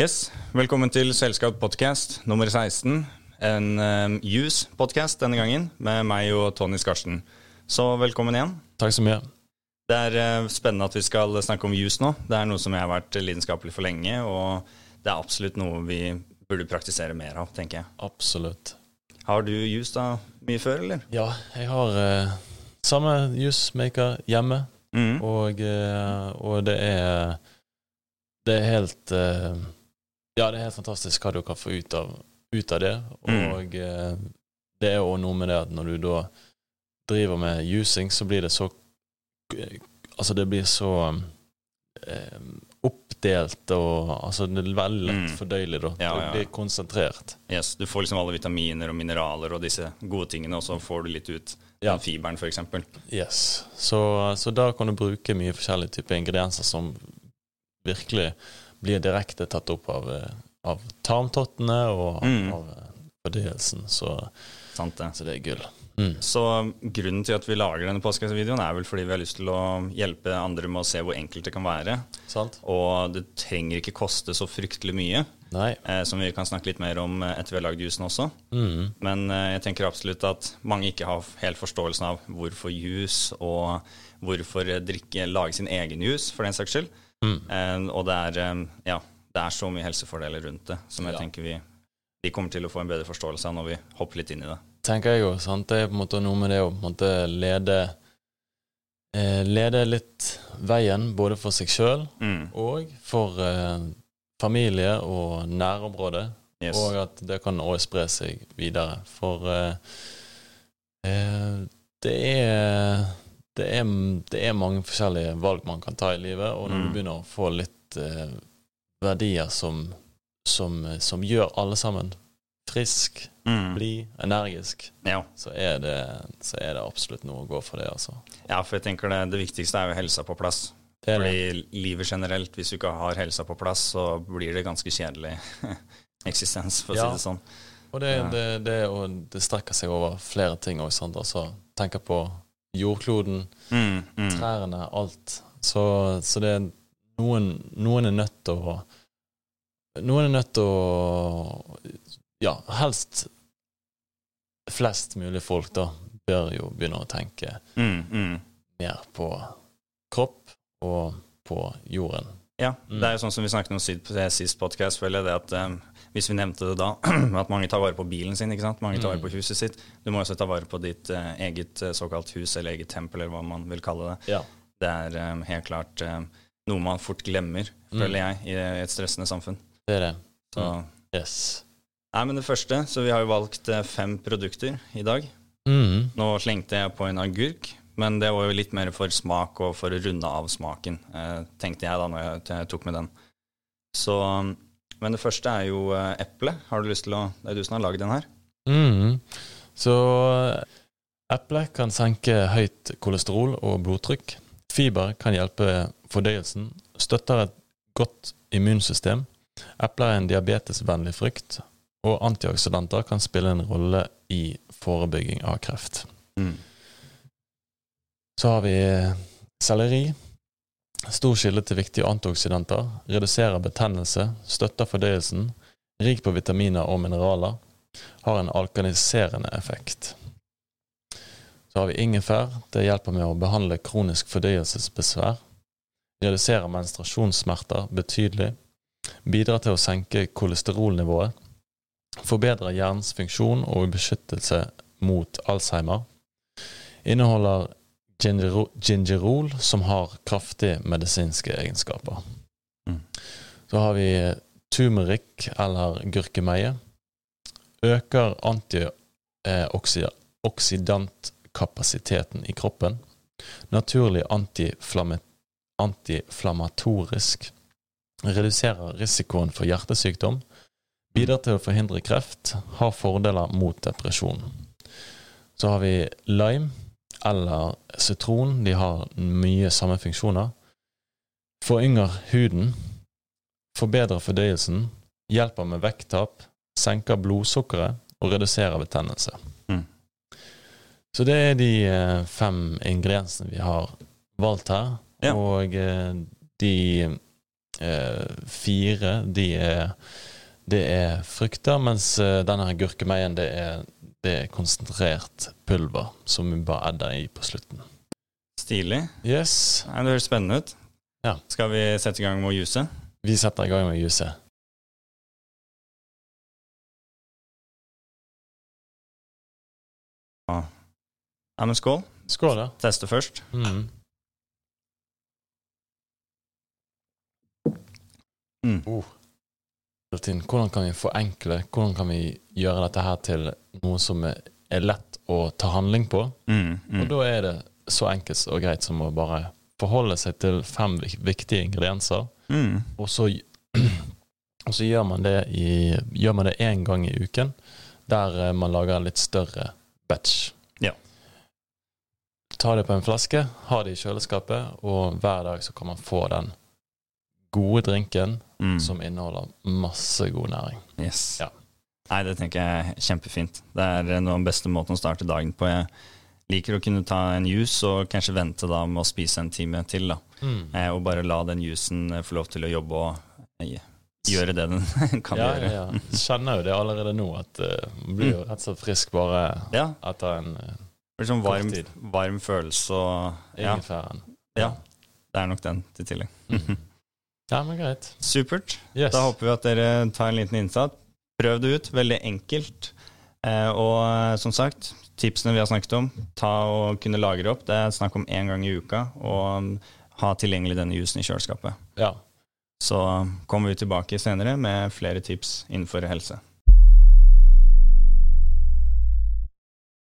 Yes, Velkommen til Selskap podcast nummer 16. En um, Use-podkast denne gangen, med meg og Tony Skarsten. Så velkommen igjen. Takk så mye. Det er uh, spennende at vi skal snakke om Use nå. Det er noe som jeg har vært lidenskapelig for lenge, og det er absolutt noe vi burde praktisere mer av, tenker jeg. Absolutt. Har du Use da mye før, eller? Ja, jeg har uh, samme Jusemaker hjemme, Mm. og, uh, og det er Det er helt Ja, det er helt fantastisk hva du kan få ut av, ut av det. Mm. Og eh, det er jo noe med det at når du da driver med using, så blir det så Altså, det blir så eh, oppdelt og Altså, det er veldig lett Mm. fordøyelig, da. Ja, Det ja. blir konsentrert. Yes, Du får liksom alle vitaminer og mineraler og disse gode tingene, og så får du litt ut Ja. den fiberen, f.eks. Yes. Så, så da kan du bruke mye forskjellige typer ingredienser som virkelig blir direkte tatt opp av, eh, av tarmtottene og Mm. av eh, fordøyelsen. Så, Sant det. så det er gull. Mm. Så grunnen til at vi lager denne podcast-videoen er vel fordi vi har lyst til å hjelpe andre med å se hvor enkelt det kan være. Sant? Og det trenger ikke koste så fryktelig mye, eh, som vi kan snakke litt mer om eh, etter vi har lagd jusen også. Mm. Men eh, jeg tenker absolutt at mange ikke har helt forståelsen av hvorfor jus, og hvorfor drikke, lage sin egen jus, for den saks skyld. Mm. Eh, og det er, ja, det er så mye helsefordeler rundt det, som jeg Ja. tenker vi, vi kommer til å få en bedre forståelse av når vi hopper litt inn i det. Tenker jeg jo. Sant? Det er på en måte noe med det å på en måte lede eh, Lede litt veien både for seg sjøl Mm. og for eh, familie og nærområde. Yes. Og at det kan også spre seg videre. For eh, eh, det er det er, det er mange forskjellige valg man kan ta i livet, og når Mm. du begynner å få litt eh, verdier som, som, som gjør alle sammen frisk, Mm. blid, energisk, Ja. så er, det, så er det absolutt noe å gå for det, altså. ja, for jeg tenker det, det viktigste er jo helsa på plass. Det det. Fordi livet generelt, hvis du ikke har helsa på plass, så blir det ganske kjedelig eksistens, for å Ja. si det sånn. Og det, Ja. det, det, og det strekker seg over flere ting òg, sant. Altså, tenker på jordkloden, Mm, mm. trærne, alt. Så, så det er noen, noen er nødt til å Noen er nødt til å Ja, helst flest mulig folk, da, bør jo begynne å tenke Mm, mm. mer på kropp og på jorden. Ja, Mm. det er jo sånn som vi snakket om sist, på podcast, føler jeg det at eh, hvis vi nevnte det da, at mange tar vare på bilen sin, ikke sant? mange tar vare Mm. på huset sitt. Du må også ta vare på ditt eh, eget eh, såkalt hus eller eget tempel, eller hva man vil kalle det. Ja. Det er eh, helt klart eh, noe man fort glemmer, Mm. føler jeg, i et stressende samfunn. Det er det. Så, Yes. nei, men det første, så vi har jo valgt eh, fem produkter i dag. Mm. Nå slengte jeg på en agurk, men det var jo litt mer for smak og for å runde av smaken, eh, tenkte jeg da når jeg, jeg tok med den. Så, men det første er jo eh, eple. Har du lyst til å Det er du som har lagd den her. Mm. Så eplet kan senke høyt kolesterol og blodtrykk. Fiber kan hjelpe fordøyelsen. Støtter et godt immunsystem. Epler er en diabetesvennlig frukt. Og antioksidanter kan spille en rolle i forebygging av kreft. Så har vi selleri. Stor kilde til viktige antioksidanter. Reduserer betennelse. Støtter fordøyelsen. Rik på vitaminer og mineraler. Har en alkaniserende effekt. Så har vi ingefær. Det hjelper med å behandle kronisk fordøyelsesbesvær. Reduserer menstruasjonssmerter betydelig. Bidrar til å senke kolesterolnivået. Forbedrer hjernens funksjon og beskyttelse mot Alzheimer. Inneholder gingero- gingerol, som har kraftige medisinske egenskaper. Mm. Så har vi turmeric, eller gurkemeie. Øker antioksidantkapasiteten i kroppen. Naturlig antiflammatorisk. Reduserer risikoen for hjertesykdom. Bidrar til å forhindre kreft. Har fordeler mot depresjon. Så har vi lime eller sitron. De har mye samme funksjoner. Forynger huden. Forbedrer fordøyelsen. Hjelper med vekttap. Senker blodsukkeret og reduserer betennelse. Mm. Så det er de eh, fem ingrediensene vi har valgt her. Ja. Og eh, de Eh, fire de er, det er frukter, mens denne gurkemeien det er, det er konsentrert pulver som vi bare adder i på slutten. Stilig. Yes, Nei, det høres spennende ut. Ja. Skal vi sette i gang med å juse? vi setter i gang med å juse. Ja, men skål. Skål, da. Teste først. Mm. Mm. Oh. Martin, Hvordan kan vi forenkle, hvordan kan vi gjøre dette her til noe som er er lett å ta handling på? Mm, mm. Og da er det så enkelt og greit som å bare forholde seg til fem viktige ingredienser, Mm. og så, og så gjør man det i, gjør man det én gang i uken, der eh, man lager en litt større batch. Ja. Ta det på en flaske, ha det i kjøleskapet, og hver dag så kan man få den gode drinken Mm. som inneholder masse god næring. Yes. Ja. Nei, det tenker jeg er kjempefint. Det er noe av den beste måten å starte dagen på. Jeg liker å kunne ta en juice og kanskje vente da med å spise en time til. da. Eh, og bare la den juicen eh, få lov til å jobbe og eh, gjøre det den kan ja, gjøre. ja, ja. Kjenner jo det allerede nå, at uh, man blir jo rett og slett frisk bare Ja, etter en uh, blir sånn varm, varm følelse og ja, ingefæren. ja, det er nok den til tillegg. Mhm. Ja, men greit. Supert. Yes. Da håper vi at dere tar en liten innsats. Prøv det ut. Veldig enkelt. Eh, og eh, som sagt, tipsene vi har snakket om, ta og kunne lagre opp. Det er snakk om én gang i uka. Og um, ha tilgjengelig denne jusen i kjøleskapet. Ja. Så kommer vi tilbake senere med flere tips innenfor helse.